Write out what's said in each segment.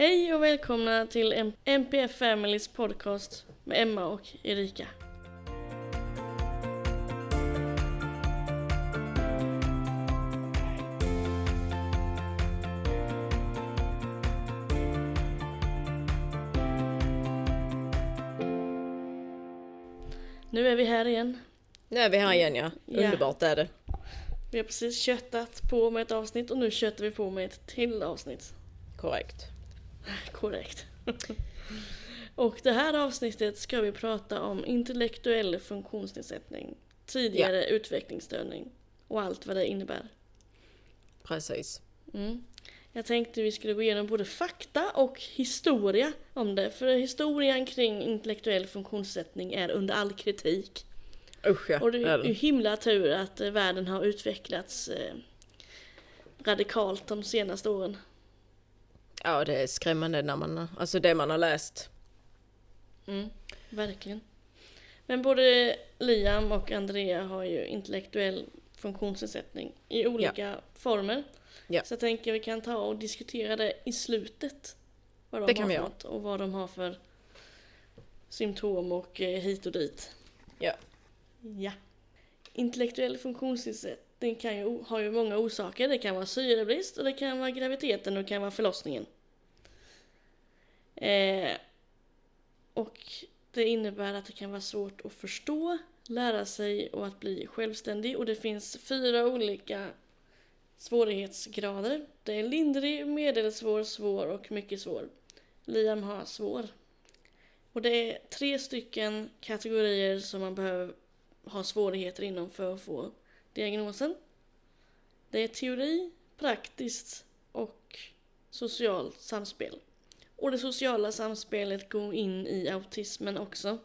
Hej och välkomna till MPF Families podcast med Emma och Erika. Nu är vi här igen. Nu är vi här igen ja. Ja. Underbart är det. Vi har precis köttat på med ett avsnitt och nu köttar vi på med ett till avsnitt. Korrekt. Korrekt. och det här avsnittet ska vi prata om intellektuell funktionsnedsättning, tidigare utvecklingsstörning och allt vad det innebär. Precis. Mm. Jag tänkte vi skulle gå igenom både fakta och historia om det, för historien kring intellektuell funktionsnedsättning är under all kritik. Usch ja. Och det är ju himla tur att eh, världen har utvecklats eh, radikalt de senaste åren. Ja det är skrämmande när man, alltså det man har läst. Mm, verkligen. Men både Liam och Andrea har ju intellektuell funktionsnedsättning i olika former. Ja. Så jag tänker vi kan ta och diskutera det i slutet. Vad de Det kan har vi göra. och vad de har för symptom och eh, hit och dit. Ja. Ja. Intellektuell funktionsnedsättning kan ju, har ju många orsaker. Det kan vara syrebrist och det kan vara graviditeten och det kan vara förlossningen. Eh, och det innebär att det kan vara svårt att förstå, lära sig och att bli självständig. Och det finns fyra olika svårighetsgrader. Det är lindrig, medelsvår, svår och mycket svår. Liam har svår. Och det är tre stycken kategorier som man behöver ha svårigheter inom för att få diagnosen. Det är teori, praktiskt och socialt samspel. Och det sociala samspelet går in i autismen också.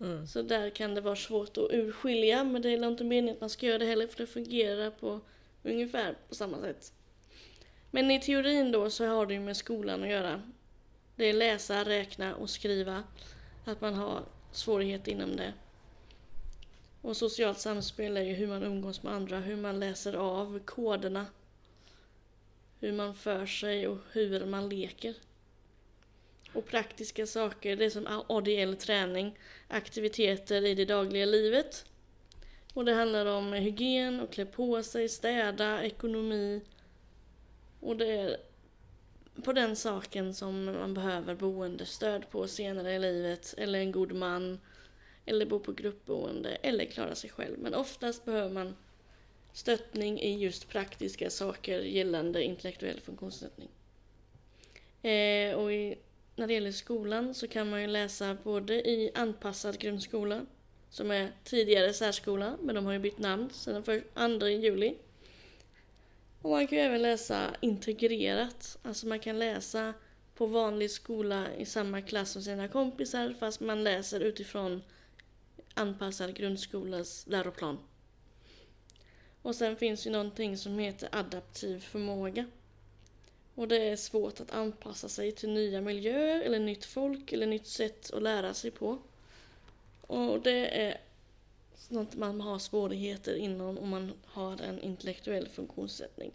Mm. Så där kan det vara svårt att urskilja, men det är inte meningen att man ska göra det heller för det fungerar på ungefär på samma sätt. Men i teorin då så har det ju med skolan att göra. Det är läsa, räkna och skriva. Att man har svårighet inom det. Och socialt samspel är ju hur man umgås med andra, hur man läser av koderna. Hur man för sig och hur man leker. Och praktiska saker, det är som ADL-träning, aktiviteter i det dagliga livet. Och det handlar om hygien och klä på sig, städa, ekonomi. Och det är på den saken som man behöver boendestöd på senare i livet, eller en god man, eller bo på gruppboende, eller klara sig själv. Men oftast behöver man stöttning i just praktiska saker gällande intellektuell funktionsnedsättning. Eh, och i, när det gäller skolan så kan man ju läsa både i anpassad grundskola, som är tidigare särskola, men de har ju bytt namn sedan den 2 juli. Och man kan ju även läsa integrerat, alltså man kan läsa på vanlig skola i samma klass som sina kompisar fast man läser utifrån anpassad grundskolas läroplan. Och sen finns ju någonting som heter adaptiv förmåga. Och det är svårt att anpassa sig till nya miljöer eller nytt folk eller nytt sätt att lära sig på. Och det är något man har svårigheter inom om man har en intellektuell funktionssättning.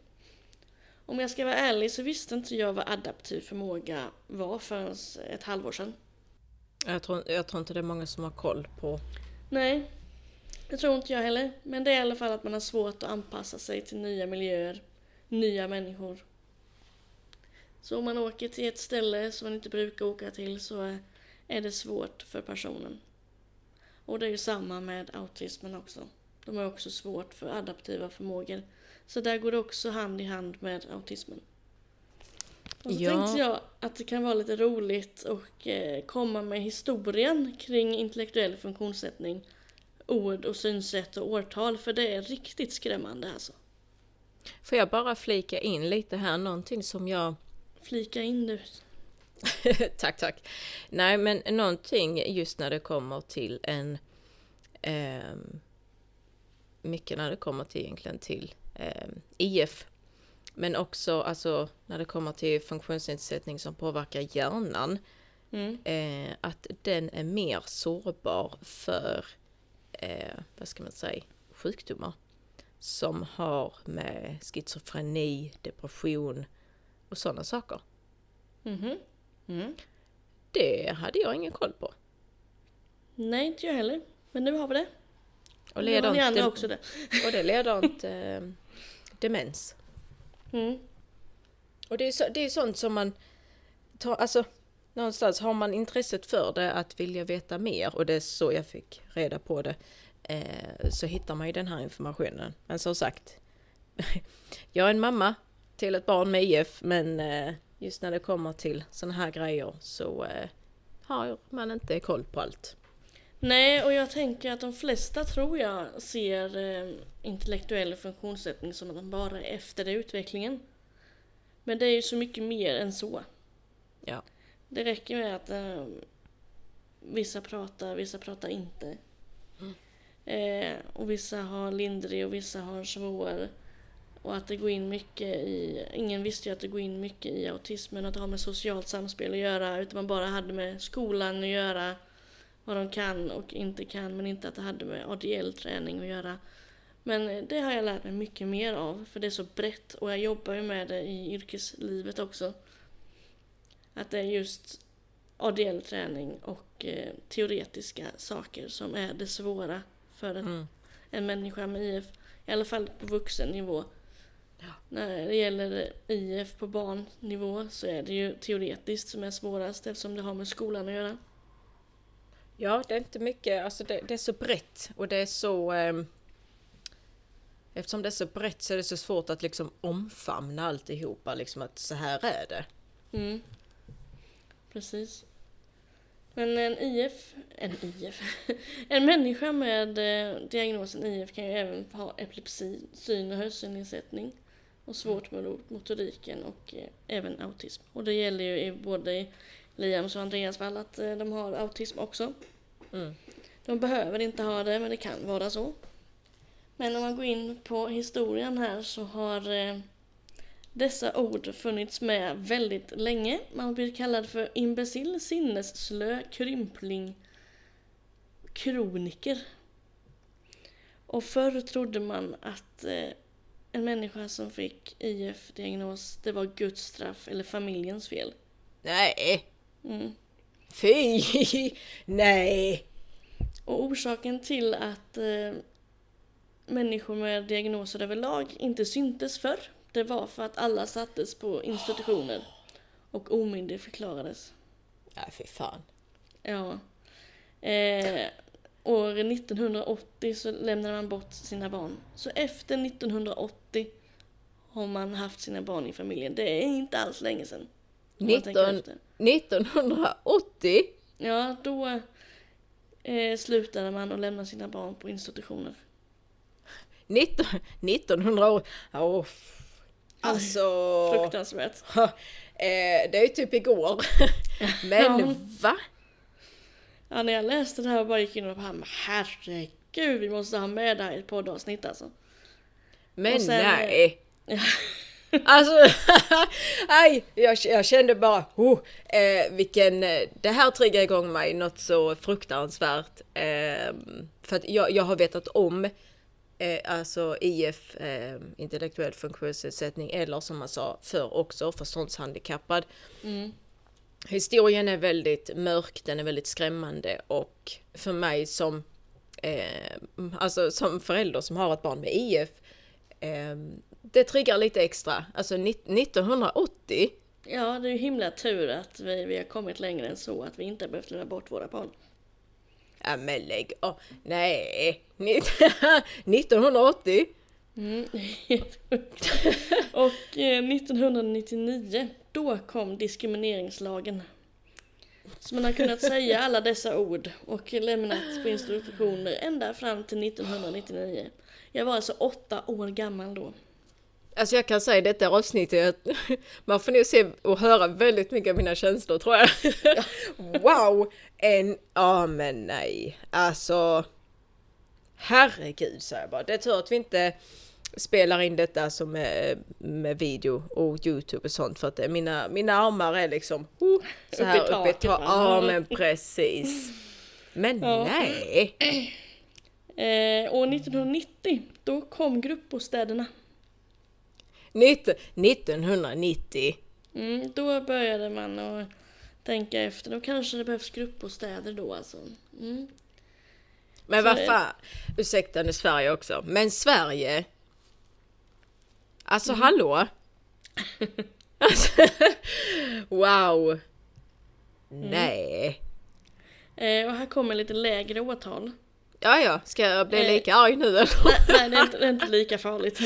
Om jag ska vara ärlig så visste inte jag vad adaptiv förmåga var förrän ett halvår sedan. Jag tror, jag tror inte det är många som har koll på. Nej, det tror inte jag heller. Men det är i alla fall att man har svårt att anpassa sig till nya miljöer, nya människor. Så om man åker till ett ställe som man inte brukar åka till så är- det svårt för personen. Och det är ju samma med autismen också. De har också svårt för adaptiva förmågor. Så där går det också hand i hand med autismen. Och så Ja. tänkte jag att det kan vara lite roligt och eh, komma med historien kring intellektuell funktionssättning. Ord och synsätt och årtal, för det är riktigt skrämmande alltså. Får jag bara flika in lite här, någonting som jag... Flika in du. tack, tack. Nej, men någonting just när det kommer till en... ehm, mycket när det kommer till egentligen till ehm, IF. Men också alltså när det kommer till funktionsnedsättning som påverkar hjärnan. Mm. eh, att den är mer sårbar för, eh, vad ska man säga, sjukdomar som har med schizofreni, depression och sådana saker. Mhm. Mm. Det hade jag ingen koll på. Nej, inte jag heller. Men nu har vi det. Och nu har ni leder andra också det. och det leder inte eh, demens. Mm. Och det är, så, det är sånt som man tar, alltså någonstans har man intresset för det att vilja veta mer och det är så jag fick reda på det. Eh, så hittar man ju den här informationen. Men som sagt, jag är en mamma till ett barn med IF men eh, just när det kommer till sådana här grejer så eh, har man inte koll på allt. Nej, och jag tänker att de flesta tror jag ser eh, intellektuell funktionssättning som att de bara är efter det utvecklingen. Men det är ju så mycket mer än så. Ja. Det räcker med att eh, vissa pratar, vissa pratar inte. Eh, och vissa har lindrig och vissa har svår. Och att det går in mycket i, ingen visste ju att det går in mycket i autismen, att det har med socialt samspel att göra, utan man bara hade med skolan att göra, vad de kan och inte kan, men inte att det hade med ADL-träning att göra. Men det har jag lärt mig mycket mer av, för det är så brett och jag jobbar ju med det i yrkeslivet också. Att det är just ADL-träning och eh, teoretiska saker som är det svåra för en, Mm. en människa med IF. I alla fall på vuxennivå. Ja. När det gäller IF på barnnivå så är det ju teoretiskt som är svårast eftersom det har med skolan att göra. Ja, det är inte mycket, alltså det, det är så brett och det är så... Eh, eftersom det är så brett så är det så svårt att liksom omfamna alltihopa, liksom att så här är det. Mm. Precis. Men en IF, en IF, en människa med eh, diagnosen IF kan ju även ha epilepsi, syn och hörselnedsättning och svårt med motoriken och eh, även autism. Och det gäller ju både i Liams och Andreas fall att eh, de har autism också. Mm. De behöver inte ha det, men det kan vara så. Men om man går in på historien här så har eh, dessa ord funnits med väldigt länge. Man blir kallad för imbecill, sinnesslö, krympling, kroniker. Och förr trodde man att eh, en människa som fick IF-diagnos, det var Guds straff eller familjens fel. Nej! Mm. Fy! Nej! Och orsaken till att eh, människor med diagnoser överlag inte syntes förr, det var för att alla sattes på institutioner och omyndigförklarades. Nej, fy fan. Ja. Eh, år 1980 så lämnade man bort sina barn. Så efter 1980 har man haft sina barn i familjen. Det är inte alls länge sedan. Om man tänker 19, efter. 1980? Ja, då eh, slutade man att lämna sina barn på institutioner. 19, 1900 Åh, f- alltså... Fruktansvärt. eh, det är ju typ igår. Men Ja. va? Ja, när jag läste det här och bara gick in och bara, men herregud, vi måste ha med det här i ett poddavsnitt alltså. Men sen- nej! Alltså, aj, jag, jag kände bara, oh, eh, vilken, eh, det här triggar igång mig något så fruktansvärt. Eh, för att jag, jag har vetat om eh, alltså IF, eh, intellektuell funktionsnedsättning, eller som man sa förr också, förståndshandikappad. Mm. Historien är väldigt mörk, den är väldigt skrämmande och för mig som, eh, alltså som förälder som har ett barn med IF, eh, det triggar lite extra. Alltså ni- 1980, Ja, det är ju himla tur att vi, vi har kommit längre än så, att vi inte har behövt lämna bort våra barn. ja men lägg av, nej, Ni- 1980? Mm. och eh, 1999, då kom diskrimineringslagen. Så man har kunnat säga alla dessa ord och lämnat på institutioner ända fram till 1999. Jag var alltså åtta år gammal då. Alltså jag kan säga i detta avsnittet, man får nog se och höra väldigt mycket av mina känslor tror jag. wow! En, ja men nej, alltså. Herregud säger jag bara. Det är tur att vi inte spelar in detta som med, med video och Youtube och sånt för att mina, mina armar är liksom oh, så här uppe i taket? Ja men precis. Men Ja. nej! Eh, år 1990, då kom gruppbostäderna. 19, 1990. Mm, då började man att tänka efter. Då kanske det behövs gruppbostäder då alltså. Mm. Men vad fan, ursäkta nu Sverige också, men Sverige? Alltså Mm. hallå? alltså, wow! Mm. Nej! Eh, och här kommer lite lägre årtal. Ja, ja, ska jag bli Eh. lika arg nu eller? nej, nej det, är inte, det är inte lika farligt.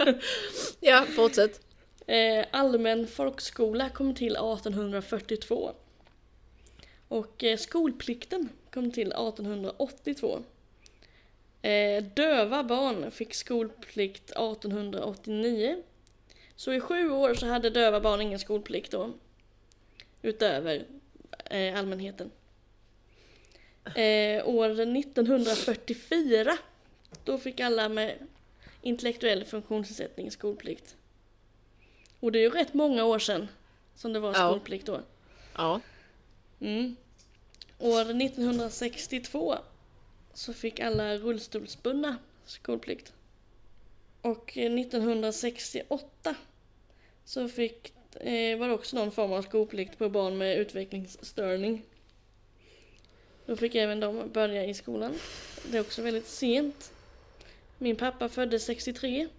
ja, fortsätt. Eh, allmän folkskola kom till 1842. Och eh, skolplikten kom till 1882. Eh, döva barn fick skolplikt 1889. Så i sju år så hade döva barn ingen skolplikt då. Utöver allmänheten. Eh, år 1944 då fick alla med intellektuell funktionsnedsättning skolplikt. Och det är ju rätt många år sedan som det var skolplikt då. Ja. Mm. År 1962 så fick alla rullstolsbundna skolplikt. Och eh, 1968 så fick, eh, var det också någon form av skolplikt på barn med utvecklingsstörning. Då fick även de börja i skolan. Det är också väldigt sent. Min pappa föddes 63.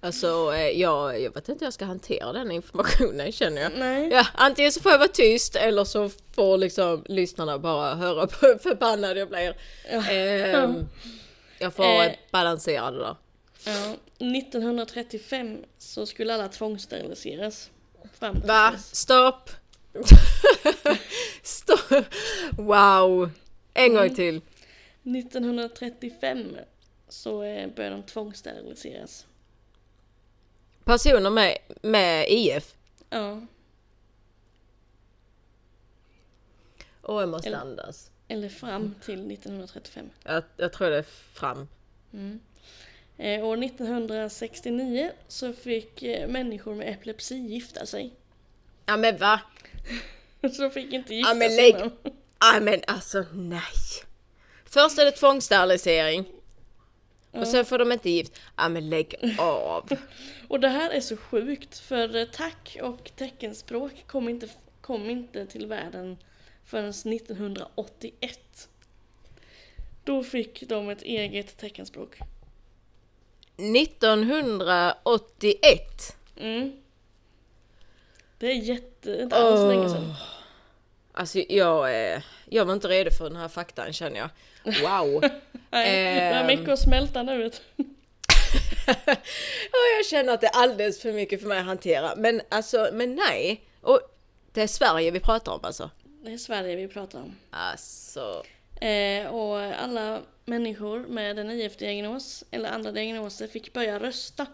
Alltså, eh, jag, jag vet inte hur jag ska hantera den informationen känner jag. Nej. Ja, antingen så får jag vara tyst eller så får liksom lyssnarna bara höra på hur förbannad jag blir. Ja. Ehm, jag får Eh. eh. balansera det där. Ja, 1935 så skulle alla tvångssteriliseras. Va? Stopp! Wow! En gång till. 1935 så eh, började de tvångssteriliseras. Personer med, med IF. Ja, Åh, jag måste Eller- andas. eller fram till 1935. Jag, jag tror det är fram. Mm. Eh, år 1969 så fick eh, människor med epilepsi gifta sig. Ja men va? Så fick inte gifta Ja, men sig lägg-. Ja men alltså nej. Först är det tvångssterilisering. Och sen får de inte gift. Ja men lägg av. Och det här är så sjukt för tack och teckenspråk kom inte, kom inte till världen förrän 1981. Då fick de ett eget teckenspråk. 1981. Mm. Det är jätte, inte alls Åh. länge sedan. Alltså jag, eh, jag var inte redo för den här faktan känner jag. Wow! Nej, det är Ehm. mycket att smälta nu vet jag känner att det är alldeles för mycket för mig att hantera. Men alltså, men nej. Och det är Sverige vi pratar om alltså. Det är Sverige vi pratar om. Alltså. Eh, och alla människor med en IF-diagnos eller andra diagnoser fick börja rösta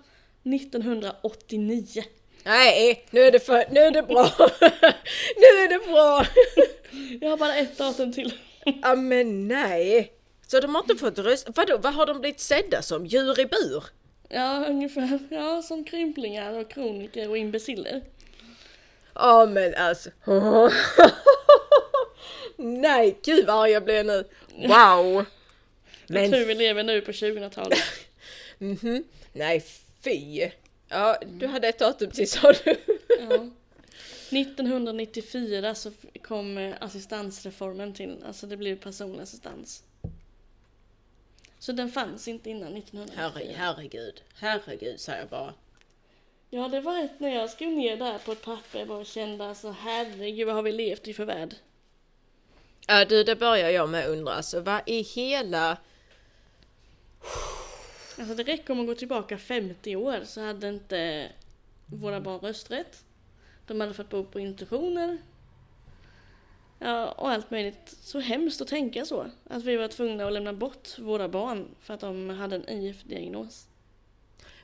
1989. Nej, nu är det för, nu är det bra. nu är det bra. Jag har bara ett datum till. Ja men nej. Så de har inte fått rösta. Vadå, vad har de blivit sedda som? Djur i bur? Ja, ungefär. Ja, som krymplingar och kroniker och imbeciller. Ja men alltså. nej, gud vad arg jag blev nu. Wow. Men... Men tur vi lever nu på 2000-talet. mhm. Nej, fy. Ja, du hade ett datum till sa du. Ja. 1994 så kom eh, assistansreformen till, alltså det blev personlig assistans. Så den fanns inte innan 1994. Herre, herregud, herregud säger jag bara. Ja, det var ett när jag skrev ner där på ett papper jag bara kände alltså herregud vad har vi levt i för värld? Ja du, det börjar jag med undra. Alltså vad i hela... Alltså det räcker om att gå tillbaka 50 år så hade inte våra barn rösträtt. De hade fått bo på institutioner. Ja, och allt möjligt. Så hemskt att tänka så. Att vi var tvungna att lämna bort våra barn för att de hade en IF-diagnos.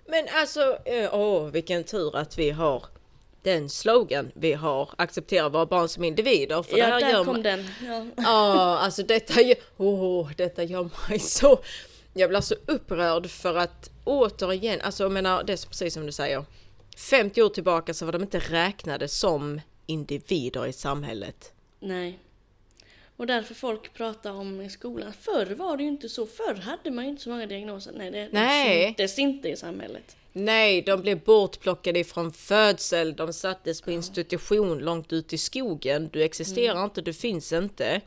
Men alltså, eh, åh vilken tur att vi har den slogan vi har. Acceptera våra barn som individer. För Ja, här där gör kom man- den. Ja. Ja, alltså detta gör, åh, detta gör mig så... Jag blir så upprörd för att återigen, alltså jag menar det är precis som du säger. 50 år tillbaka så var de inte räknade som individer i samhället. Nej. Och därför folk pratar om i skolan. Förr var det ju inte så. Förr hade man ju inte så många diagnoser. Nej, det Nej. syntes inte i samhället. Nej, de blev bortplockade ifrån födsel, de sattes på institution långt ut i skogen. Du existerar inte, du finns inte.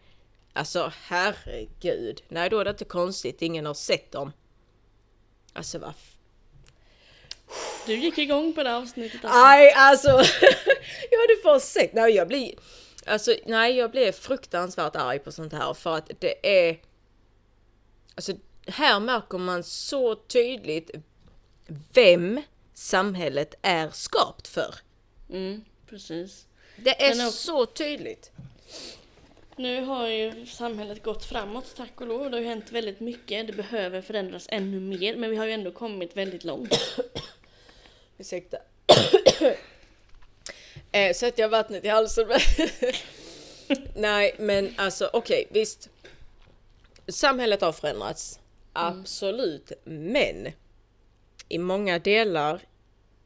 Alltså herregud. Nej, då är det inte konstigt, ingen har sett dem. Alltså vad... Du gick igång på det avsnittet. Alltså. Aj, alltså! jag hade bara sett, nej jag blir... Alltså nej, jag blev fruktansvärt arg på sånt här för att det är... Alltså här märker man så tydligt vem samhället är skapt för. Mm, precis. Det är också- så tydligt. Nu har ju samhället gått framåt tack och lov. Det har ju hänt väldigt mycket. Det behöver förändras ännu mer. Men vi har ju ändå kommit väldigt långt. Ursäkta. eh, Sätter jag vattnet i halsen? Nej, men alltså okej, visst. Samhället har förändrats. Absolut. Men i många delar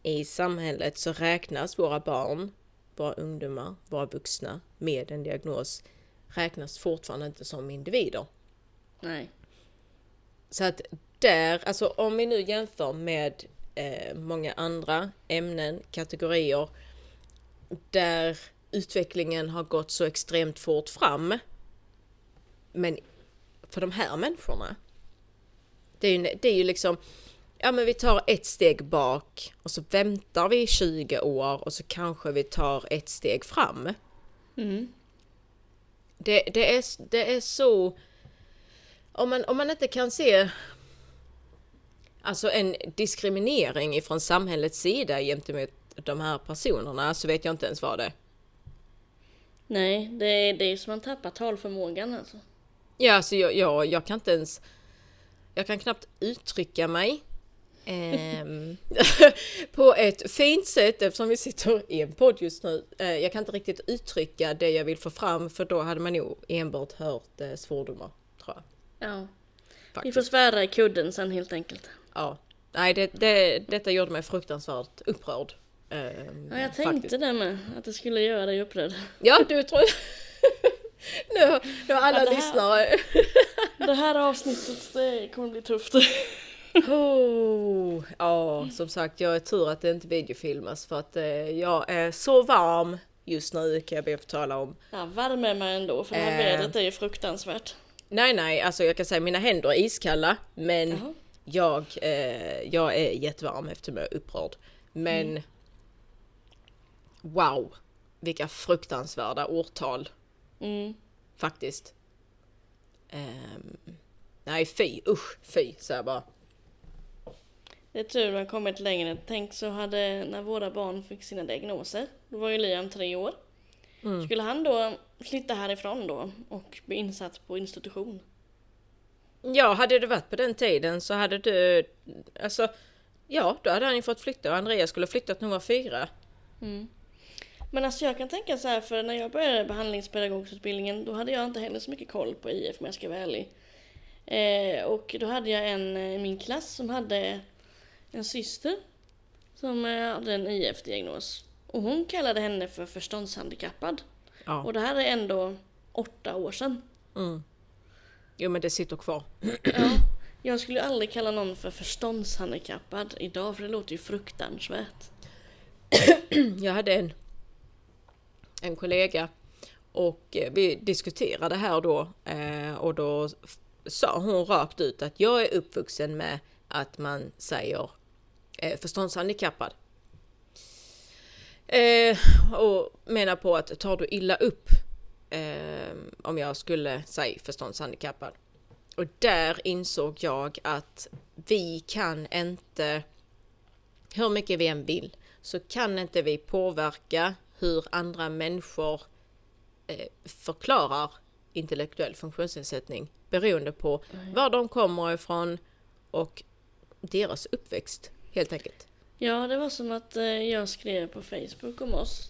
i samhället så räknas våra barn, våra ungdomar, våra vuxna med en diagnos räknas fortfarande inte som individer. Nej. Så att där, alltså om vi nu jämför med eh, många andra ämnen, kategorier där utvecklingen har gått så extremt fort fram. Men för de här människorna, det är ju, det är ju liksom, ja men vi tar ett steg bak och så väntar vi 20 år och så kanske vi tar ett steg fram. Mm. Det, det, är, det är så... Om man, om man inte kan se alltså en diskriminering ifrån samhällets sida gentemot de här personerna så vet jag inte ens vad det är. Nej, det är, det är som man tappar talförmågan alltså. Ja, alltså jag, jag, jag kan inte ens... Jag kan knappt uttrycka mig på ett fint sätt eftersom vi sitter i en podd just nu. Eh, jag kan inte riktigt uttrycka det jag vill få fram för då hade man nog enbart hört eh, svordomar, tror jag. Ja. Vi Faktiskt. får svära i kudden sen helt enkelt. Ja. Nej, det, det, detta gjorde mig fruktansvärt upprörd. ehm, Ja, jag tänkte faktiskt. det med. Att det skulle göra dig upprörd. Ja, du tror... nu, nu har alla Ja, det här- lyssnare... Det här avsnittet, det kommer bli tufft. Oh, ja, som sagt, jag är tur att det inte videofilmas för att eh, jag är så varm just nu kan jag be att få tala om. Ja, värme mig ändå, för det här Eh. vädret är ju fruktansvärt. Nej, nej, alltså jag kan säga mina händer är iskalla, men Jaha. jag, eh, jag är jättevarm eftersom jag är upprörd. Men wow, vilka fruktansvärda årtal Mm. faktiskt. Ehm, nej, fy, usch, fy, säger jag bara. Det är tur man kommit längre. Tänk så hade, när våra barn fick sina diagnoser, då var ju Liam tre år. Mm. Skulle han då flytta härifrån då och bli insatt på institution? Ja, hade det varit på den tiden så hade du, alltså, ja, då hade han ju fått flytta och Andreas skulle flyttat när hon var fyra. Mm. Men alltså jag kan tänka så här, för när jag började behandlingspedagogutbildningen då hade jag inte heller så mycket koll på IF om jag ska vara ärlig. Eh, och då hade jag en eh, i min klass som hade en syster som eh, hade en IF-diagnos. Och hon kallade henne för förståndshandikappad. Ja. Och det här är ändå åtta år sedan. Mm. Jo, men det sitter kvar. Ja, jag skulle aldrig kalla någon för förståndshandikappad idag för det låter ju fruktansvärt. Jag hade en, en kollega och eh, vi diskuterade här då eh, och då sa hon rakt ut att jag är uppvuxen med att man säger eh, förståndshandikappad. Eh, och menar på att tar du illa upp eh, om jag skulle säga förståndshandikappad. Och där insåg jag att vi kan inte, hur mycket vi än vill, så kan inte vi påverka hur andra människor eh, förklarar intellektuell funktionsnedsättning beroende på var de kommer ifrån och deras uppväxt helt enkelt. Ja, det var som att eh, jag skrev på Facebook om oss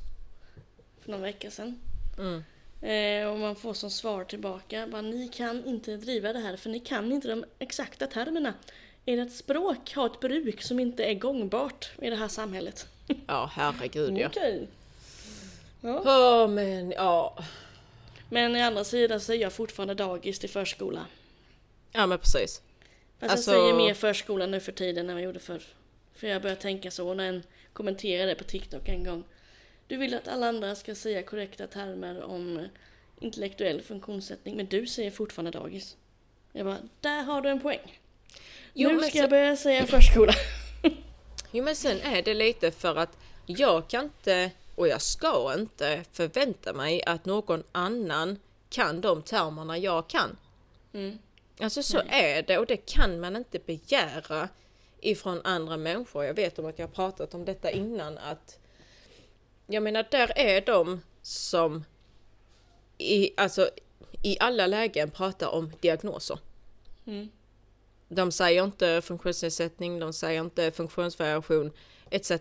för någon vecka sedan. Mm. Eh, och man får som svar tillbaka, bara, ni kan inte driva det här för ni kan inte de exakta termerna. Ert språk har ett bruk som inte är gångbart i det här samhället. Ja, herregud ja. Okej. Ja. Åh men ja. Men Men i andra sidan så är jag fortfarande dagis till förskola. Ja men precis. Fast Alltså- jag säger mer förskola nu för tiden än vad jag gjorde förr. För jag börjar tänka så när en kommenterade på TikTok en gång. Du vill att alla andra ska säga korrekta termer om intellektuell funktionssättning men du säger fortfarande dagis. Jag bara, där har du en poäng. Jo, nu ska så- jag börja säga förskola. Jo men sen är det lite för att jag kan inte och jag ska inte förvänta mig att någon annan kan de termerna jag kan. Mm. Alltså så är det och det kan man inte begära ifrån andra människor. Jag vet om att jag har pratat om detta innan att jag menar där är de som i, alltså, i alla lägen pratar om diagnoser. Mm. De säger inte funktionsnedsättning, de säger inte funktionsvariation etc.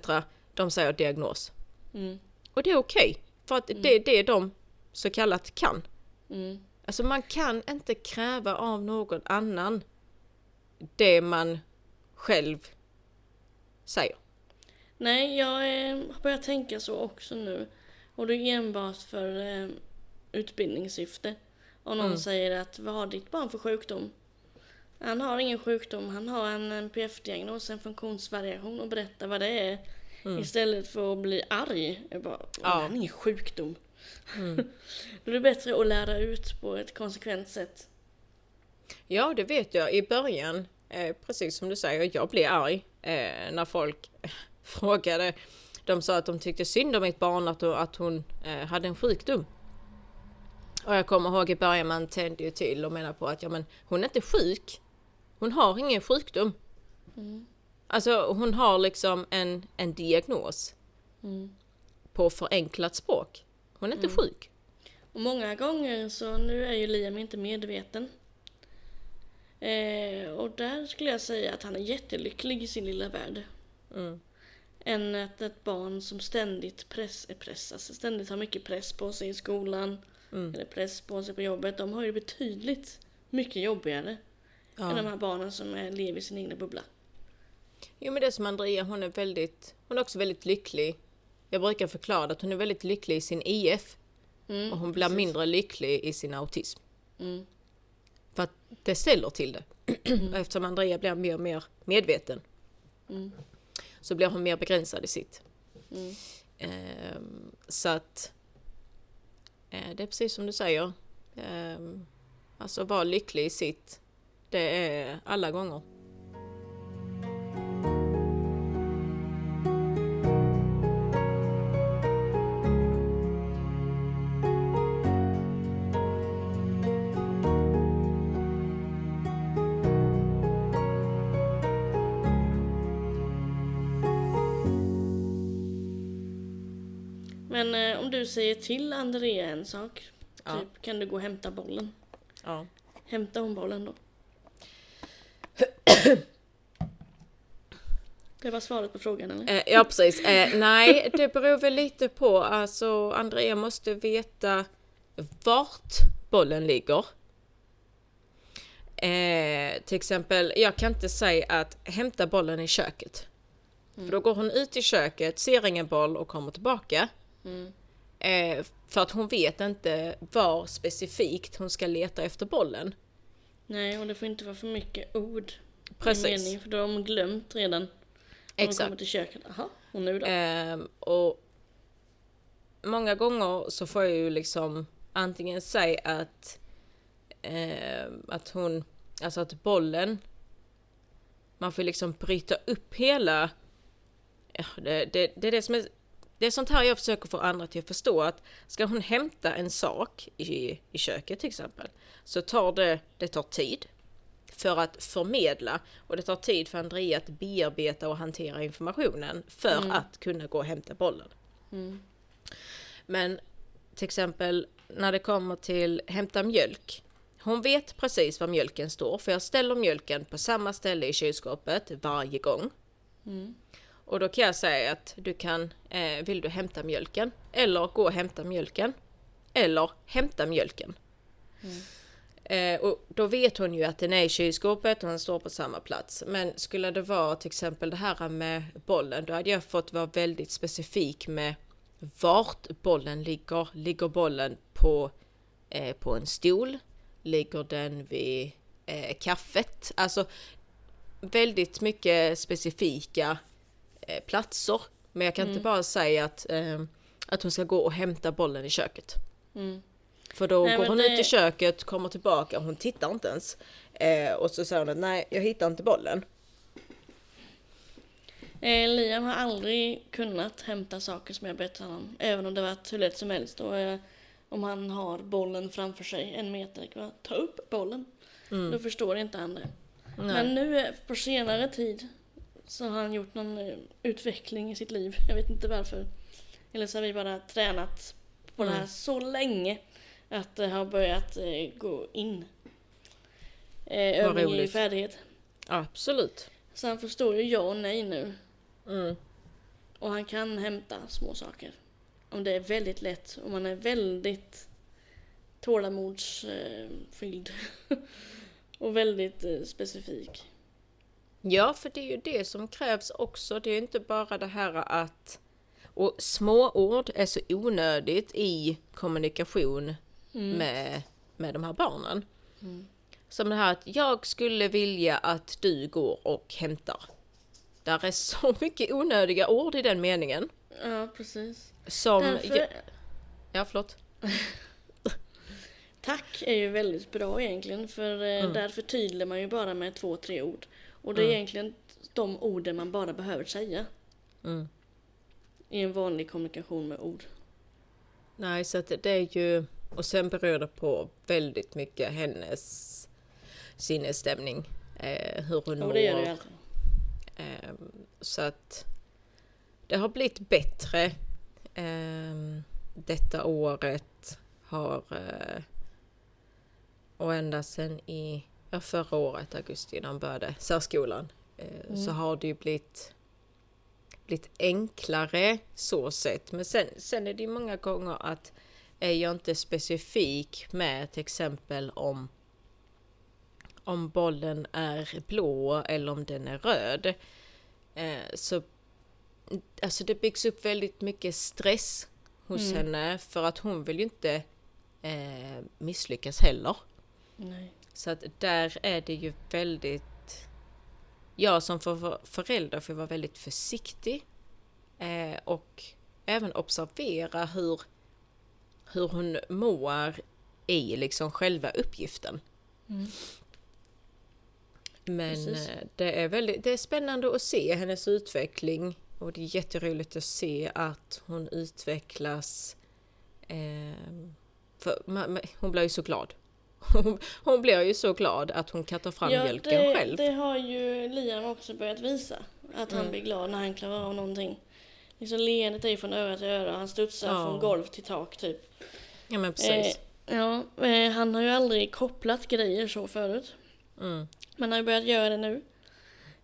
De säger diagnos. Mm. Och det är okej, för att det är det de så kallat kan. Mm. Alltså man kan inte kräva av någon annan det man själv säger. Nej, jag eh, har börjat tänka så också nu. Och det är enbart för eh, utbildningssyfte. Om någon Mm. säger att vad har ditt barn för sjukdom? Han har ingen sjukdom, han har en NPF-diagnos, en funktionsvariation och berättar vad det är. Istället för att bli arg. Jag bara, Ja. han har ingen sjukdom. Då är det bättre att lära ut på ett konsekvent sätt. Ja, det vet jag. I början, eh, precis som du säger, jag blev arg eh, när folk frågade. De sa att de tyckte synd om mitt barn, att, att hon eh, hade en sjukdom. Och jag kommer ihåg i början, man tände ju till och menade på att ja, men hon är inte sjuk. Hon har ingen sjukdom. Alltså hon har liksom en, en diagnos Mm. på förenklat språk. Hon är inte sjuk. Och många gånger så, nu är ju Liam inte medveten. Eh, och där skulle jag säga att han är jättelycklig i sin lilla värld. Mm. Än att ett barn som ständigt press, eh, pressas, ständigt har mycket press på sig i skolan. Mm. Eller press på sig på jobbet. De har ju betydligt mycket jobbigare än de Ja. här barnen som är, lever i sin egna bubbla. Jo men det är som Andrea, hon är väldigt, hon är också väldigt lycklig. Jag brukar förklara att hon är väldigt lycklig i sin IF Mm, och hon blir precis. mindre lycklig i sin autism. Mm, För att det ställer till det. Och eftersom Andrea blir mer och mer medveten mm, så blir hon mer begränsad i sitt. mm. Ehm, så att eh, det är precis som du säger. Ehm, alltså vara lycklig i sitt. Det är alla gånger. Säger till Andrea en sak. Ja. Typ, kan du gå och hämta bollen? Ja. Hämta hon bollen då? Det var svaret på frågan eller? Eh, ja precis. Eh, nej, det beror väl lite på. Alltså Andrea måste veta vart bollen ligger. Eh, till exempel, jag kan inte säga att hämta bollen i köket. För då går hon ut i köket, ser ingen boll och kommer tillbaka. Mm. Eh, för att hon vet inte var specifikt hon ska leta efter bollen. Nej, och det får inte vara för mycket ord. i Precis. Mening, för då har de glömt redan. De Exakt. kommer till köket. Jaha, och nu då? Ehm, och många gånger så får jag ju liksom antingen säga att, ehm, att hon, alltså att bollen, man får liksom bryta upp hela, ja, det, det, det är det som är, det är sånt här jag försöker få andra till att förstå att ska hon hämta en sak i, i köket till exempel så tar det, det tar tid för att förmedla och det tar tid för Andrea att bearbeta och hantera informationen för att kunna gå och hämta bollen. Mm. Men till exempel när det kommer till hämta mjölk. Hon vet precis var mjölken står för jag ställer mjölken på samma ställe i kylskåpet varje gång. Mm. Och då kan jag säga att du kan, eh, vill du hämta mjölken? Eller gå och hämta mjölken. Eller hämta mjölken. Eh, och då vet hon ju att den är i kylskåpet och den står på samma plats. Men skulle det vara till exempel det här med bollen, då hade jag fått vara väldigt specifik med vart bollen ligger. Ligger bollen på eh, på en stol? Ligger den vid eh, kaffet? Alltså väldigt mycket specifika platser. Men jag kan Mm. inte bara säga att, eh, att hon ska gå och hämta bollen i köket. Mm. För då Nej, går hon det- ut i köket, kommer tillbaka, hon tittar inte ens. Eh, och så säger hon att nej, jag hittar inte bollen. Eh, Liam har aldrig kunnat hämta saker som jag bett honom. Även om det varit hur lätt som helst. Och, eh, om han har bollen framför sig en meter, kan ta upp bollen. Då förstår inte han det. Mm. Nej. Men nu eh, på senare tid så har han gjort någon eh, utveckling i sitt liv. Jag vet inte varför. Eller så har vi bara tränat på det Mm. här så länge att det har börjat eh, gå in. Eh, övning i roligt. färdighet. Absolut. Så han förstår ju ja och nej nu. Mm. Och han kan hämta små saker. Om det är väldigt lätt. Om man är väldigt tålamodsfylld. och väldigt specifik. Ja, för det är ju det som krävs också. Det är inte bara det här att... Och små ord är så onödigt i kommunikation med, med de här barnen. Som det här att jag skulle vilja att du går och hämtar. Där är så mycket onödiga ord i den meningen. Ja, precis. Som... Därför, Ja, ja förlåt. tack är ju väldigt bra egentligen. För eh, Mm. där förtydligar man ju bara med två, tre ord. Och det är egentligen de orden man bara behöver säga. Mm. I en vanlig kommunikation med ord. Nej, så att det är ju... Och sen beror det på väldigt mycket hennes sinnesstämning. Eh, hur hon Och mår. det gör det ju alltid. Ehm, Så att det har blivit bättre. Ehm, Detta året har eh, och ända sedan i ja, förra året, augusti, när han började särskolan, eh, så har det ju blivit, blivit enklare så sett. Men sen, sen är det ju många gånger att är jag inte specifik med till exempel om om bollen är blå eller om den är röd. Eh, så alltså det byggs upp väldigt mycket stress hos Mm. henne för att hon vill ju inte eh, misslyckas heller. Nej. Så att där är det ju väldigt... Jag som för förälder får vara väldigt försiktig eh, och även observera hur, hur hon mår i liksom själva uppgiften. Mm. Men Precis. eh, det är, väldigt, det är spännande att se hennes utveckling och det är jätteroligt att se att hon utvecklas. Eh, för man, man, hon blir ju så glad. Hon, hon blir ju så glad att hon kan ta fram mjölken det, själv. det har ju Liam också börjat visa. Att han Mm. blir glad när han klarar av någonting. Liksom leendet är ju från öra till öra. Han studsar Ja. från golv till tak typ. Ja men precis. Eh, ja, eh, han har ju aldrig kopplat grejer så förut. Mm. Men han har ju börjat göra det nu.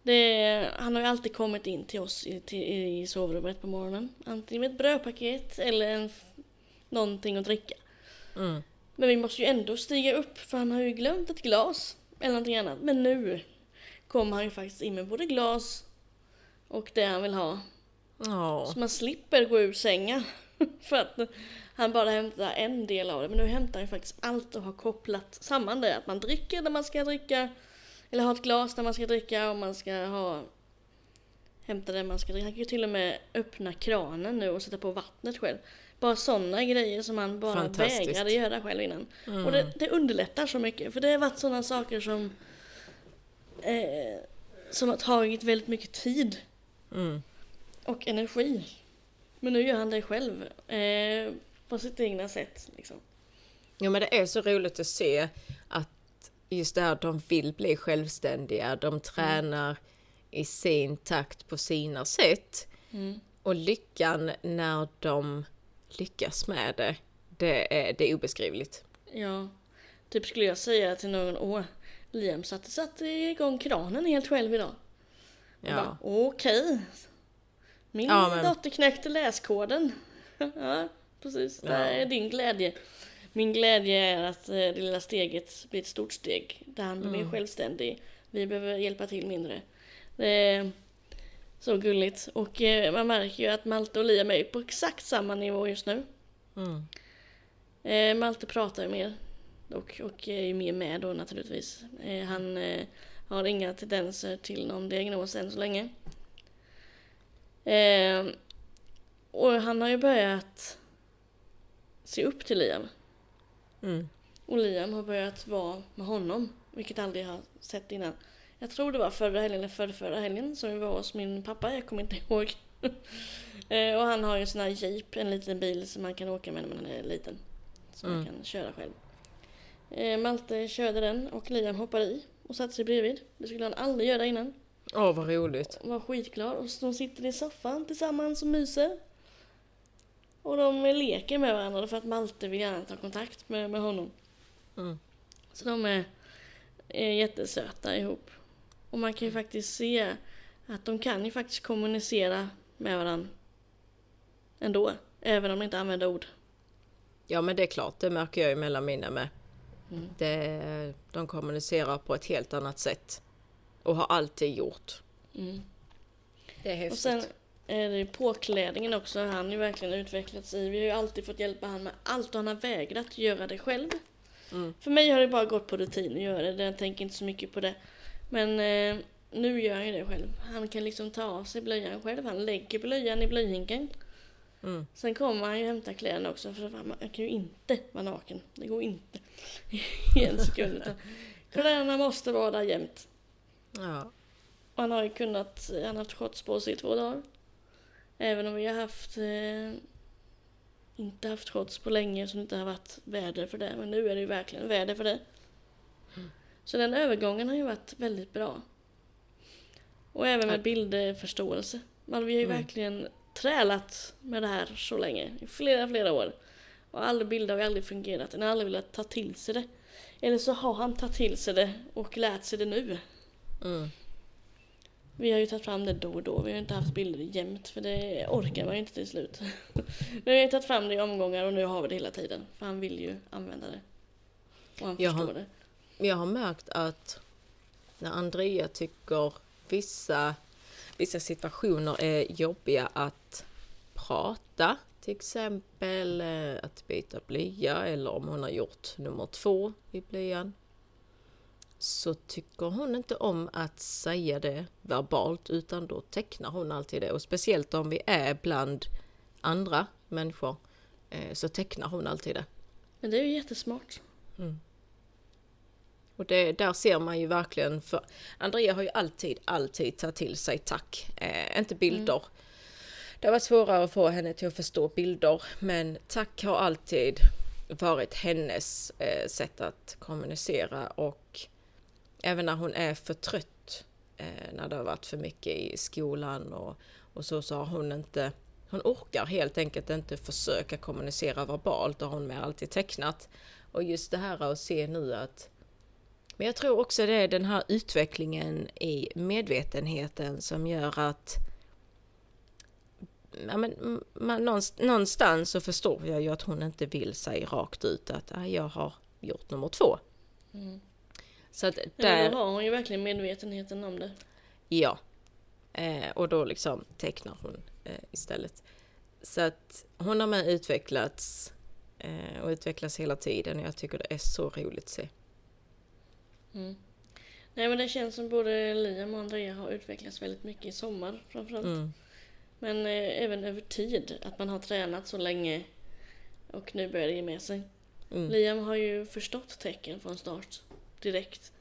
Det, han har ju alltid kommit in till oss i, till, i sovrummet på morgonen. Antingen med ett brödpaket eller en, någonting att dricka. Mm. Men vi måste ju ändå stiga upp för han har ju glömt ett glas eller någonting annat. Men nu kommer han ju faktiskt in med både glas och det han vill ha. Ja. Så man slipper gå ur sängen. för att han bara hämtar en del av det. Men nu hämtar han ju faktiskt allt och har kopplat samman det. Att man dricker när man ska dricka. Eller har ett glas när man ska dricka och man ska ha hämta det man ska dricka. Han kan ju till och med öppna kranen nu och sätta på vattnet själv. Bara sådana grejer som han bara vägrade göra själv innan. Mm. Och det, det underlättar så mycket. För det har varit sådana saker som eh, som har tagit väldigt mycket tid Mm. och energi. Men nu gör han det själv. Eh, på sitt egna sätt. Liksom. Jo men det är så roligt att se att just det här att de vill bli självständiga, de tränar i sin takt på sina sätt. Mm. Och lyckan när de lyckas med det, det är, det är obeskrivligt. Ja, typ skulle jag säga till någon, åh, Liam satte, satte igång kranen helt själv idag. Ja. Okej. Min Ja, men- dotter knäckte läskoden. ja, precis. Det Ja. är din glädje. Min glädje är att eh, det lilla steget blir ett stort steg. Där han blir Mm. mer självständig. Vi behöver hjälpa till mindre. Det är så gulligt. Och eh, man märker ju att Malte och Liam är på exakt samma nivå just nu. Mm. Eh, Malte pratar ju mer och, och är ju mer med då naturligtvis. Eh, han eh, har inga tendenser till någon diagnos än så länge. Eh, och han har ju börjat se upp till Liam. Mm. Och Liam har börjat vara med honom, vilket aldrig har sett innan. Jag tror det var förra helgen eller förra, förra helgen som vi var hos min pappa, jag kommer inte ihåg. Eh, och han har ju en sån här jeep, en liten bil som man kan åka med när man är liten. Som man Mm. kan köra själv. Eh, Malte körde den och Liam hoppade i och satte sig bredvid. Det skulle han aldrig göra innan. Åh, vad roligt. Och var skitglad och de sitter i soffan tillsammans och myser. Och de leker med varandra för att Malte vill gärna ta kontakt med, med honom. Mm. Så de är, är jättesöta ihop. Och man kan ju faktiskt se att de kan ju faktiskt kommunicera med varandra ändå. Även om de inte använder ord. Ja, men det är klart, det märker jag ju mellan mina med. Mm. Det, de kommunicerar på ett helt annat sätt. Och har alltid gjort. Mm. Det är häftigt. Och sen är det påklädningen också. Han har ju verkligen utvecklats i. Vi har ju alltid fått hjälpa han med allt och han har vägrat göra det själv. Mm. För mig har det bara gått på rutin att göra det. Jag tänker inte så mycket på det. Men eh, nu gör han det själv. Han kan liksom ta av sig blöjan själv. Han lägger blöjan i blöjhinken. Mm. Sen kommer han ju hämta kläderna också för man kan ju inte vara naken. Det går inte. I en sekund. Kläderna måste vara där jämt. Ja. Och han har ju kunnat, han har haft shots på sig i två dagar. Även om vi har haft, eh, inte haft shots på länge så det inte har varit väder för det. Men nu är det ju verkligen väder för det. Så den övergången har ju varit väldigt bra. Och även med bildförståelse. Men vi har ju Mm. verkligen trälat med det här så länge, i flera, flera år. Och alla bilder har ju aldrig fungerat, han har aldrig velat ta till sig det. Eller så har han tagit till sig det och lärt sig det nu. Mm. Vi har ju tagit fram det då och då, vi har inte haft bilder jämt för det orkar man ju inte till slut. Vi har ju tagit fram det i omgångar och nu har vi det hela tiden. För han vill ju använda det. Och han Jag förstår har- Jag har märkt att när Andrea tycker vissa, vissa situationer är jobbiga att prata, till exempel eh, att byta blöja eller om hon har gjort nummer två i blöjan, så tycker hon inte om att säga det verbalt utan då tecknar hon alltid det. Och speciellt om vi är bland andra människor eh, så tecknar hon alltid det. Men det är ju jättesmart. Och det, där ser man ju verkligen, för Andrea har ju alltid, alltid tagit till sig tack, eh, inte bilder. Det har varit svårare att få henne till att förstå bilder, men tack har alltid varit hennes eh, sätt att kommunicera och även när hon är för trött, eh, när det har varit för mycket i skolan och, och så, så har hon inte hon orkar helt enkelt inte försöka kommunicera verbalt, det har hon med alltid tecknat. Och just det här att se nu att men jag tror också det är den här utvecklingen i medvetenheten som gör att ja, men, man, någonstans, så förstår jag ju att hon inte vill säga rakt ut att ah, jag har gjort nummer två. Mm. Så att där, då har hon ju verkligen medvetenheten om det. ja. Eh, och då liksom tecknar hon eh, istället. Så att hon har med utvecklats eh, och utvecklas hela tiden och jag tycker det är så roligt att se. Mm. Nej men det känns som både Liam och Andrea har utvecklats väldigt mycket i sommar framförallt. Mm. Men eh, även över tid, att man har tränat så länge och nu börjar det ge med sig. Mm. Liam har ju förstått tecken från start direkt.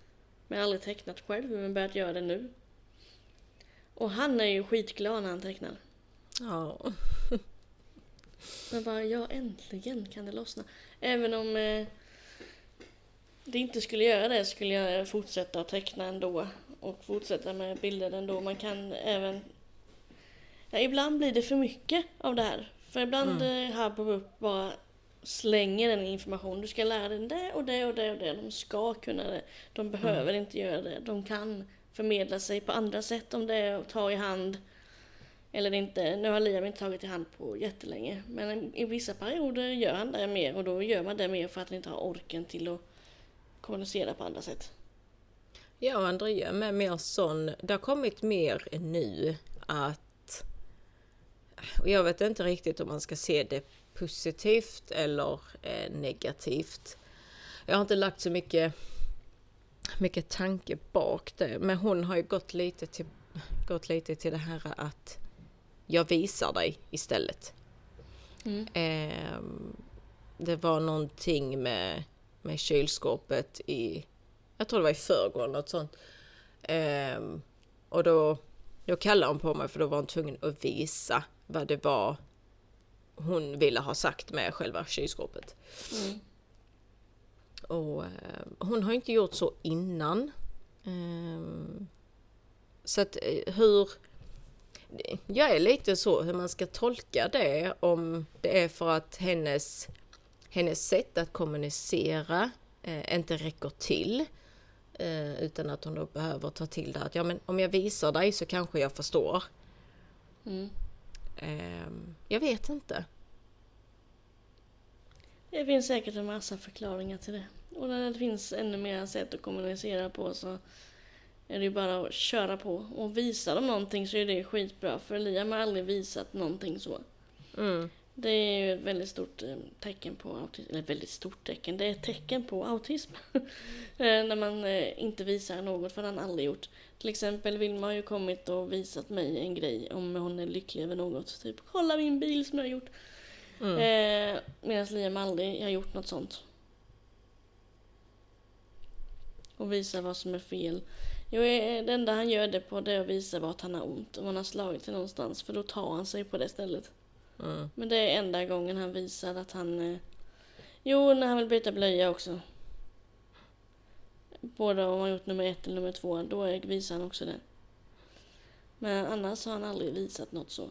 Men aldrig tecknat själv, men börjat göra det nu. Och han är ju skitglad när han tecknar. Ja. Men bara, ja äntligen kan det lossna. Även om eh, det inte skulle göra det skulle jag fortsätta att teckna ändå. Och fortsätta med bilder ändå. Man kan även... Ja, ibland blir det för mycket av det här. För ibland mm. Hub och upp bara slänger den information. Du ska lära dig det och det och det och det. De ska kunna det. De behöver inte göra det. De kan förmedla sig på andra sätt om det är att ta i hand eller inte. Nu har Liam inte tagit i hand på jättelänge. Men i vissa perioder gör han det mer och då gör man det mer för att han inte har orken till att kommunicera på andra sätt. Ja, Andrea med mer sån, det har kommit mer nu att och jag vet inte riktigt om man ska se det positivt eller eh, negativt. Jag har inte lagt så mycket, mycket tanke bak det, men hon har ju gått lite till, gått lite till det här att jag visar dig istället. Mm. Eh, det var någonting med, med kylskåpet i, jag tror det var i förrgår eller något sånt. Eh, och då, då kallade hon på mig för då var hon tvungen att visa vad det var hon ville ha sagt med själva kylskåpet. Mm. Och eh, hon har inte gjort så innan. Eh, så att eh, hur... Jag är lite så hur man ska tolka det om det är för att hennes, hennes sätt att kommunicera eh, inte räcker till. Eh, utan att hon då behöver ta till det att ja men om jag visar dig så kanske jag förstår. Mm. Ehm, jag vet inte. Det finns säkert en massa förklaringar till det. Och när det finns ännu mer sätt att kommunicera på så är det ju bara att köra på. Och visa dem någonting så är det skitbra. För Liam har aldrig visat någonting så. Mm. Det är ju ett väldigt stort eh, tecken på autism. Eller väldigt stort tecken. Det är ett tecken på autism. Eh, när man eh, inte visar något för han aldrig gjort. Till exempel Vilma har ju kommit och visat mig en grej om hon är lycklig över något. Typ kolla min bil som jag har gjort. Mm. Eh, Medan Liam aldrig har gjort något sånt. Och visa vad som är fel. Jo, det enda han gör det på det är att visa vart han har ont. Om han har slagit sig någonstans. För då tar han sig på det stället. Mm. Men det är enda gången han visar att han... Eh... Jo, när han vill byta blöja också. Både om han gjort nummer ett eller nummer två, då visar han också det. Men annars har han aldrig visat något så.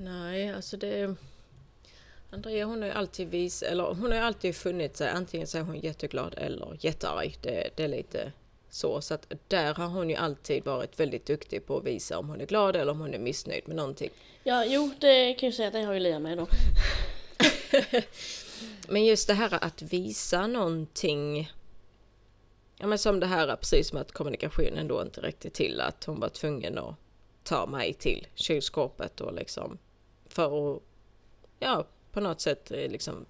Nej, alltså det... Andrea hon har ju alltid vis, eller hon har ju alltid funnit sig, antingen så är hon jätteglad eller jättearg. Det, det är lite så. Så att där har hon ju alltid varit väldigt duktig på att visa om hon är glad eller om hon är missnöjd med någonting. Ja, jo, det kan jag säga att det har ju Liam med då. Men just det här att visa någonting. Ja men som det här precis som att kommunikationen då inte räckte till. Att hon var tvungen att ta mig till kylskåpet och liksom för att ja på något sätt eh, liksom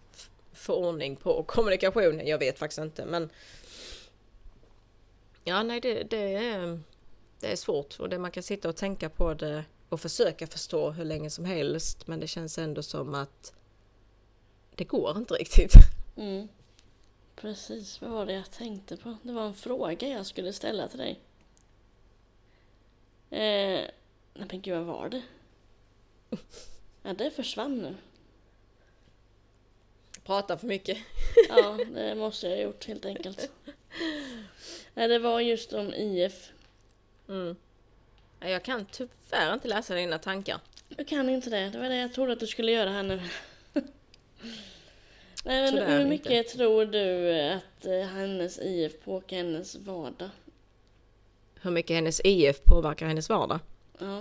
få ordning på kommunikationen. Jag vet faktiskt inte men Ja nej det, det, är, det är svårt och det man kan sitta och tänka på det och försöka förstå hur länge som helst men det känns ändå som att det går inte riktigt. Mm. Precis, vad var det jag tänkte på? Det var en fråga jag skulle ställa till dig. Eh, nej men gud, vad var det? Ja, det försvann nu. Prata för mycket. Ja, det måste jag ha gjort helt enkelt. Nej, det var just om IF. Mm. Ja, Jag kan tyvärr inte läsa dina tankar. Du kan inte det. Det var det jag trodde att du skulle göra här nu. Nej, men hur mycket tror du att eh, hennes IF påverkar hennes vardag? Hur mycket hennes IF påverkar hennes vardag. Ja.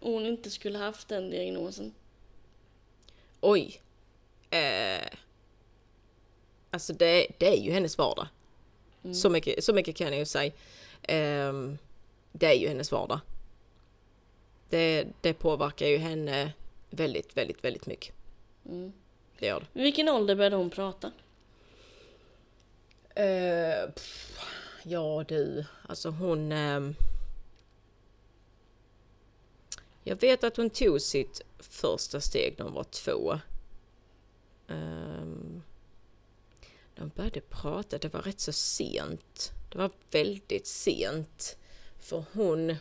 Om hon inte skulle haft den diagnosen. Oj. Eh. Alltså det, det är ju hennes vardag. Mm. Så, mycket, så mycket kan jag ju säga. Ehm, det är ju hennes vardag. Det, det påverkar ju henne väldigt, väldigt, väldigt mycket. Mm. Det gör det. Vilken ålder började hon prata? Eh, pff, ja du, alltså hon... ehm, jag vet att hon tog sitt första steg när hon var två. Um, de började prata, det var rätt så sent. Det var väldigt sent. För hon...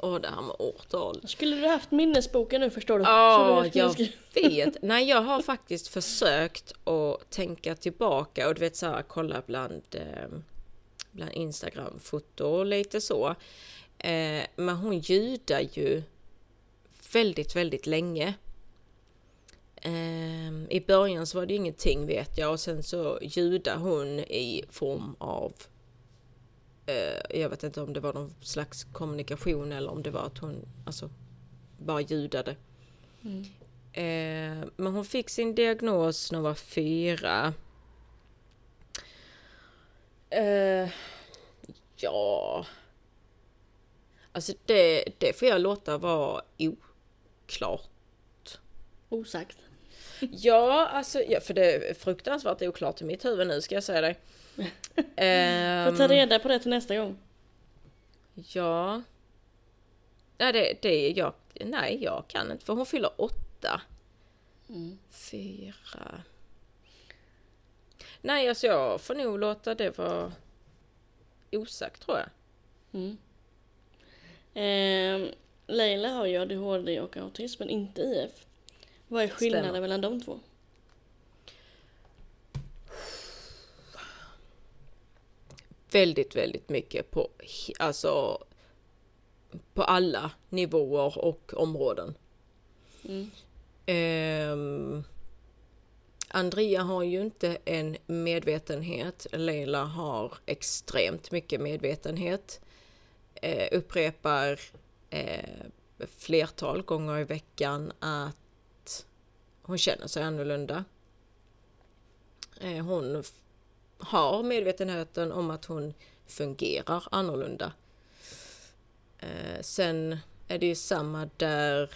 Åh, det här med årtal. Skulle du haft minnesboken nu förstår du? Ja, jag vet. Nej, jag har faktiskt försökt att tänka tillbaka och du vet så här, kolla bland, eh, bland Instagram-foto och lite så. Eh, men hon ljudar ju väldigt, väldigt länge. Eh, I början så var det ingenting vet jag och sen så ljudar hon i form av eh, jag vet inte om det var någon slags kommunikation eller om det var att hon alltså bara ljudade. Mm. Eh, men hon fick sin diagnos när hon var fyra. Eh, ja... Alltså det, det får jag låta vara oklart Osagt. Ja, alltså, ja, för det är fruktansvärt oklart i mitt huvud nu ska jag säga dig. Får ta Ehm, reda på det till nästa gång. ja. Nej, det, det är jag. Nej, jag kan inte för hon fyller åtta. Mm. Fyra. Nej, alltså jag får nog låta det vara osagt tror jag. Mm. Eh, Leila har ju ADHD och autism men inte IF. Vad är skillnaden Stämmer. mellan de två? Väldigt, väldigt mycket på, alltså, på alla nivåer och områden. Mm. Ehm, Andrea har ju inte en medvetenhet. Leila har extremt mycket medvetenhet. Eh, upprepar eh, flertal gånger i veckan att hon känner sig annorlunda. Eh, hon har medvetenheten om att hon fungerar annorlunda. Eh, sen är det ju samma där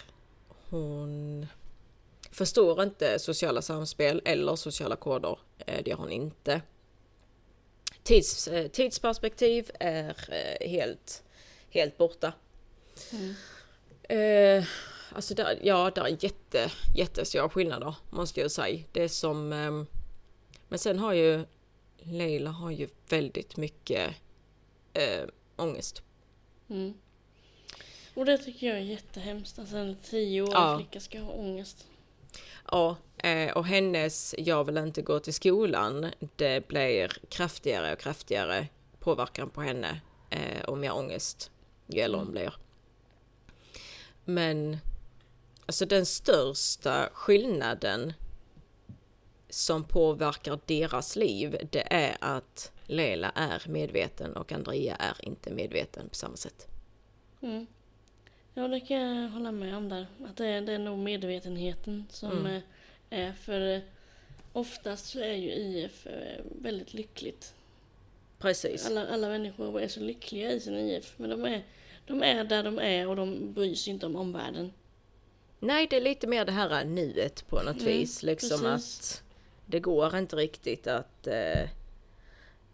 hon förstår inte sociala samspel eller sociala koder. Eh, Det gör hon inte. Tids, tidsperspektiv är helt, helt borta. Mm. Eh, alltså där, ja, där är jätte, jättestora skillnader måste jag säga. Det är som... ehm, men sen har ju Leila har ju väldigt mycket eh, ångest. Mm. Och det tycker jag är jättehemskt. Alltså en tioårig Ja. flicka ska ha ångest. Ja, eh, och hennes jag vill inte gå till skolan, det blir kraftigare och kraftigare påverkan på henne eh, och mer ångest ju äldre hon blir. Men alltså den största skillnaden som påverkar deras liv, det är att Lela är medveten och Andrea är inte medveten på samma sätt. Mm. Ja, det kan jag hålla med om där. Att det är, det är nog medvetenheten som Mm. eh, är för eh, oftast så är ju IF eh, väldigt lyckligt. Precis. Alla, alla människor är så lyckliga i sin IF. Men de är, de är där de är och de bryr sig inte om omvärlden. Nej, det är lite mer det här nuet på något Mm, vis. Liksom precis. att det går inte riktigt att... Eh,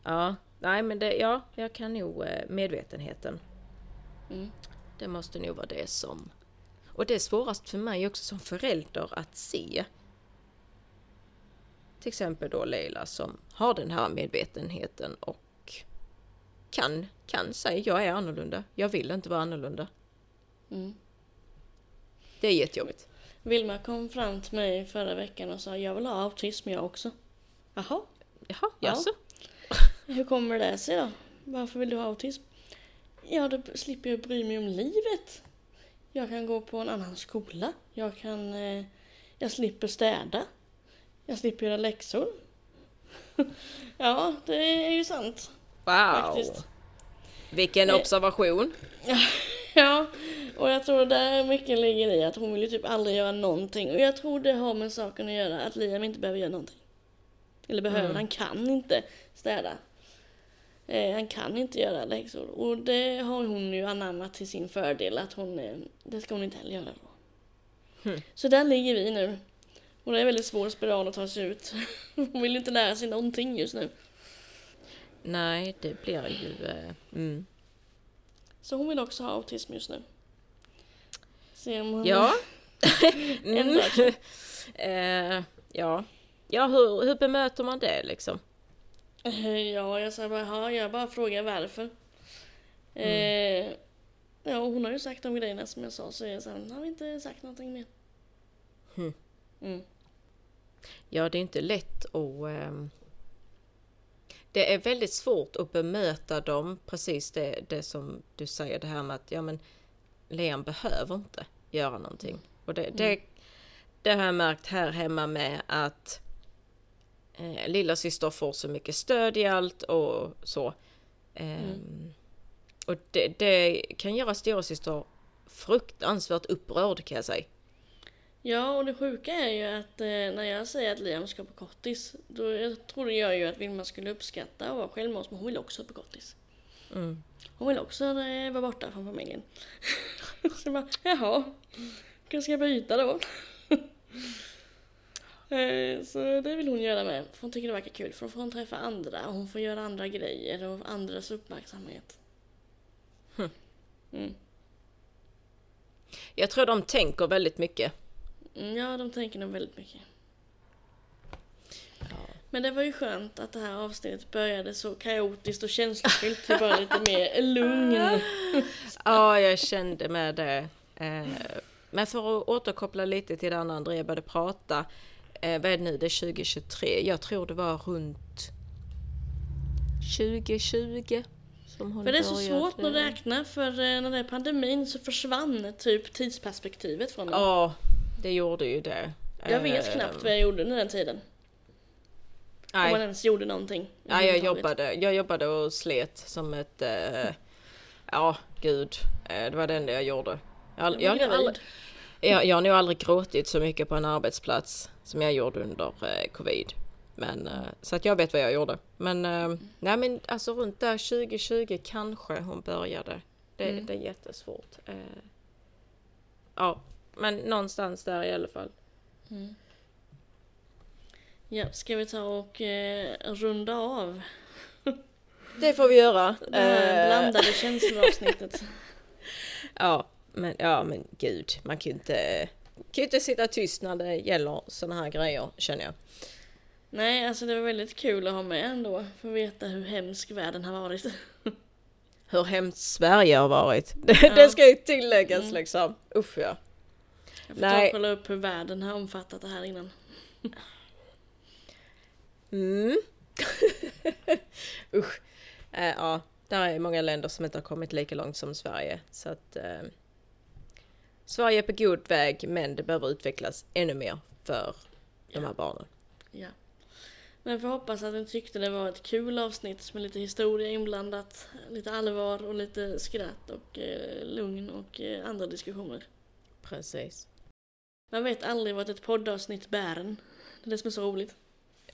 ja, nej men det, ja, jag kan nog eh, medvetenheten. Mm. Det måste nog vara det som... Och det är svårast för mig också som förälder att se. Till exempel då Leila som har den här medvetenheten och kan, kan säga jag är annorlunda. Jag vill inte vara annorlunda. Mm. Det är jättejobbigt. Vilma kom fram till mig förra veckan och sa jag vill ha autism jag också. Jaha, Jaha, Ja. jaså? hur kommer det sig då? Varför vill du ha autism? Ja, då slipper jag bry mig om livet. Jag kan gå på en annan skola. Jag kan... Eh, jag slipper städa. Jag slipper göra läxor. ja, det är ju sant Wow! faktiskt. Vilken Eh. observation! Ja, och jag tror där mycket ligger i att hon vill ju typ aldrig göra någonting. Och jag tror det har med saken att göra att Liam inte behöver göra någonting. Eller behöver, Mm. han kan inte städa. Eh, han kan inte göra läxor. Och det har hon ju anammat till sin fördel att hon, eh, det ska hon inte heller göra. Hmm. Så där ligger vi nu. Och det är en väldigt svår spiral att ta sig ut. Hon vill ju inte lära sig någonting just nu. Nej, det blir ju... eh, Mm. Så hon vill också ha autism just nu. Se om hon... Ja. Mm. eh, ja. Ja, hur, hur bemöter man det liksom? Ja, jag sa bara, ja, jag bara frågar varför. Mm. Eh, ja, hon har ju sagt de grejerna som jag sa, så jag sen har vi inte sagt någonting mer. Hmm. Mm. Ja, det är inte lätt att... det är väldigt svårt att bemöta dem, precis det, det som du säger, det här med att ja men Liam behöver inte göra någonting. Och det, det, det har jag märkt här hemma med att eh, lilla syster får så mycket stöd i allt och så. Ehm, Och det, det kan göra storasyster fruktansvärt upprörd kan jag säga. Ja, och det sjuka är ju att eh, när jag säger att Liam ska på kortis, då jag trodde jag ju att Vilma skulle uppskatta att vara självmords, men hon vill också på kortis. Mm. Hon vill också eh, vara borta från familjen. så jag bara, jaha, kanske ska jag byta då? Eh, Så det vill hon göra med. För hon tycker det verkar kul. För då får hon träffa andra och hon får göra andra grejer och andras uppmärksamhet. Hm. Mm. Jag tror de tänker väldigt mycket. Mm, Ja, de tänker nog väldigt mycket. Men det var ju skönt att det här avsnittet började så kaotiskt och känslofyllt till bara lite mer lugn. Ja, jag kände med det. Eh, Men för att återkoppla lite till det andra Andrea började prata. eh, Vad är det nu? Det är 2023. Jag tror det var runt 2020 som hon För det är så svårt att räkna för eh, när det är pandemin så försvann typ tidsperspektivet från det. Ja, det gjorde ju det. Jag vet knappt vad jag gjorde under den tiden. Om man Nej, ens gjorde någonting. ja, jag jobbade, jag jobbade och slet som ett... Eh, ja, gud. Eh, det var det enda jag gjorde. Jag, Jag jag, var jag, jag, har nog aldrig gråtit så mycket på en arbetsplats som jag gjorde under eh, covid. Men, eh, så att jag vet vad jag gjorde. Men, eh, nej men alltså runt där 2020 kanske hon började. Det, Mm. det är jättesvårt. Eh, ja, men någonstans där i alla fall. Ja, ska vi ta och eh, runda av Det får vi göra. det här Eh, blandade känsloavsnittet? Ja, men, ja, men gud, man kan ju inte, kan ju inte sitta tyst när det gäller såna här grejer, känner jag. Nej, alltså det var väldigt kul att ha med ändå. För att veta hur hemsk världen har varit. Hur hemskt Sverige har varit. Det, Ja. det ska ju tilläggas Mm. liksom. Usch ja. Jag får Nej. ta och kolla upp hur världen har omfattat det här innan. Mm. Usch. Eh, ja, där är många länder som inte har kommit lika långt som Sverige. Så att eh, Sverige är på god väg, men det behöver utvecklas ännu mer för de här barnen. Ja. Men får hoppas att ni tyckte det var ett kul avsnitt med lite historia inblandat, lite allvar och lite skratt och eh, lugn och eh, andra diskussioner. Precis. Man vet aldrig vart ett poddavsnitt bär en. Det är det som är så roligt.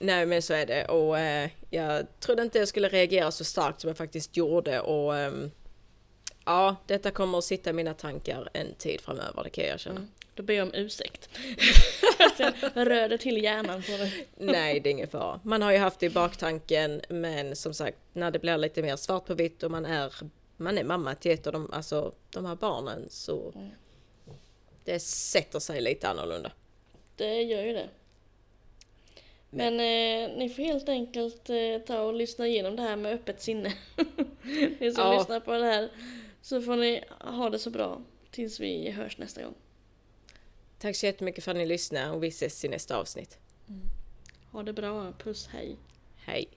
Nej men så är det och eh, jag trodde inte jag skulle reagera så starkt som jag faktiskt gjorde och ehm, ja, detta kommer att sitta i mina tankar en tid framöver, det kan jag erkänna. Mm. Då ber jag om ursäkt. Jag rörde till hjärnan på det. Nej, det är ingen fara. Man har ju haft det i baktanken, men som sagt, när det blir lite mer svart på vitt och man är, man är mamma till ett av de, alltså, de här barnen så Mm. Det sätter sig lite annorlunda. Det gör ju det. Men eh, ni får helt enkelt eh, ta och lyssna igenom det här med öppet sinne. ni som Ja. lyssnar på det här. Så får ni ha det så bra tills vi hörs nästa gång. Tack så jättemycket för att ni lyssnade och vi ses i nästa avsnitt. Ha det bra, puss hej. Hej!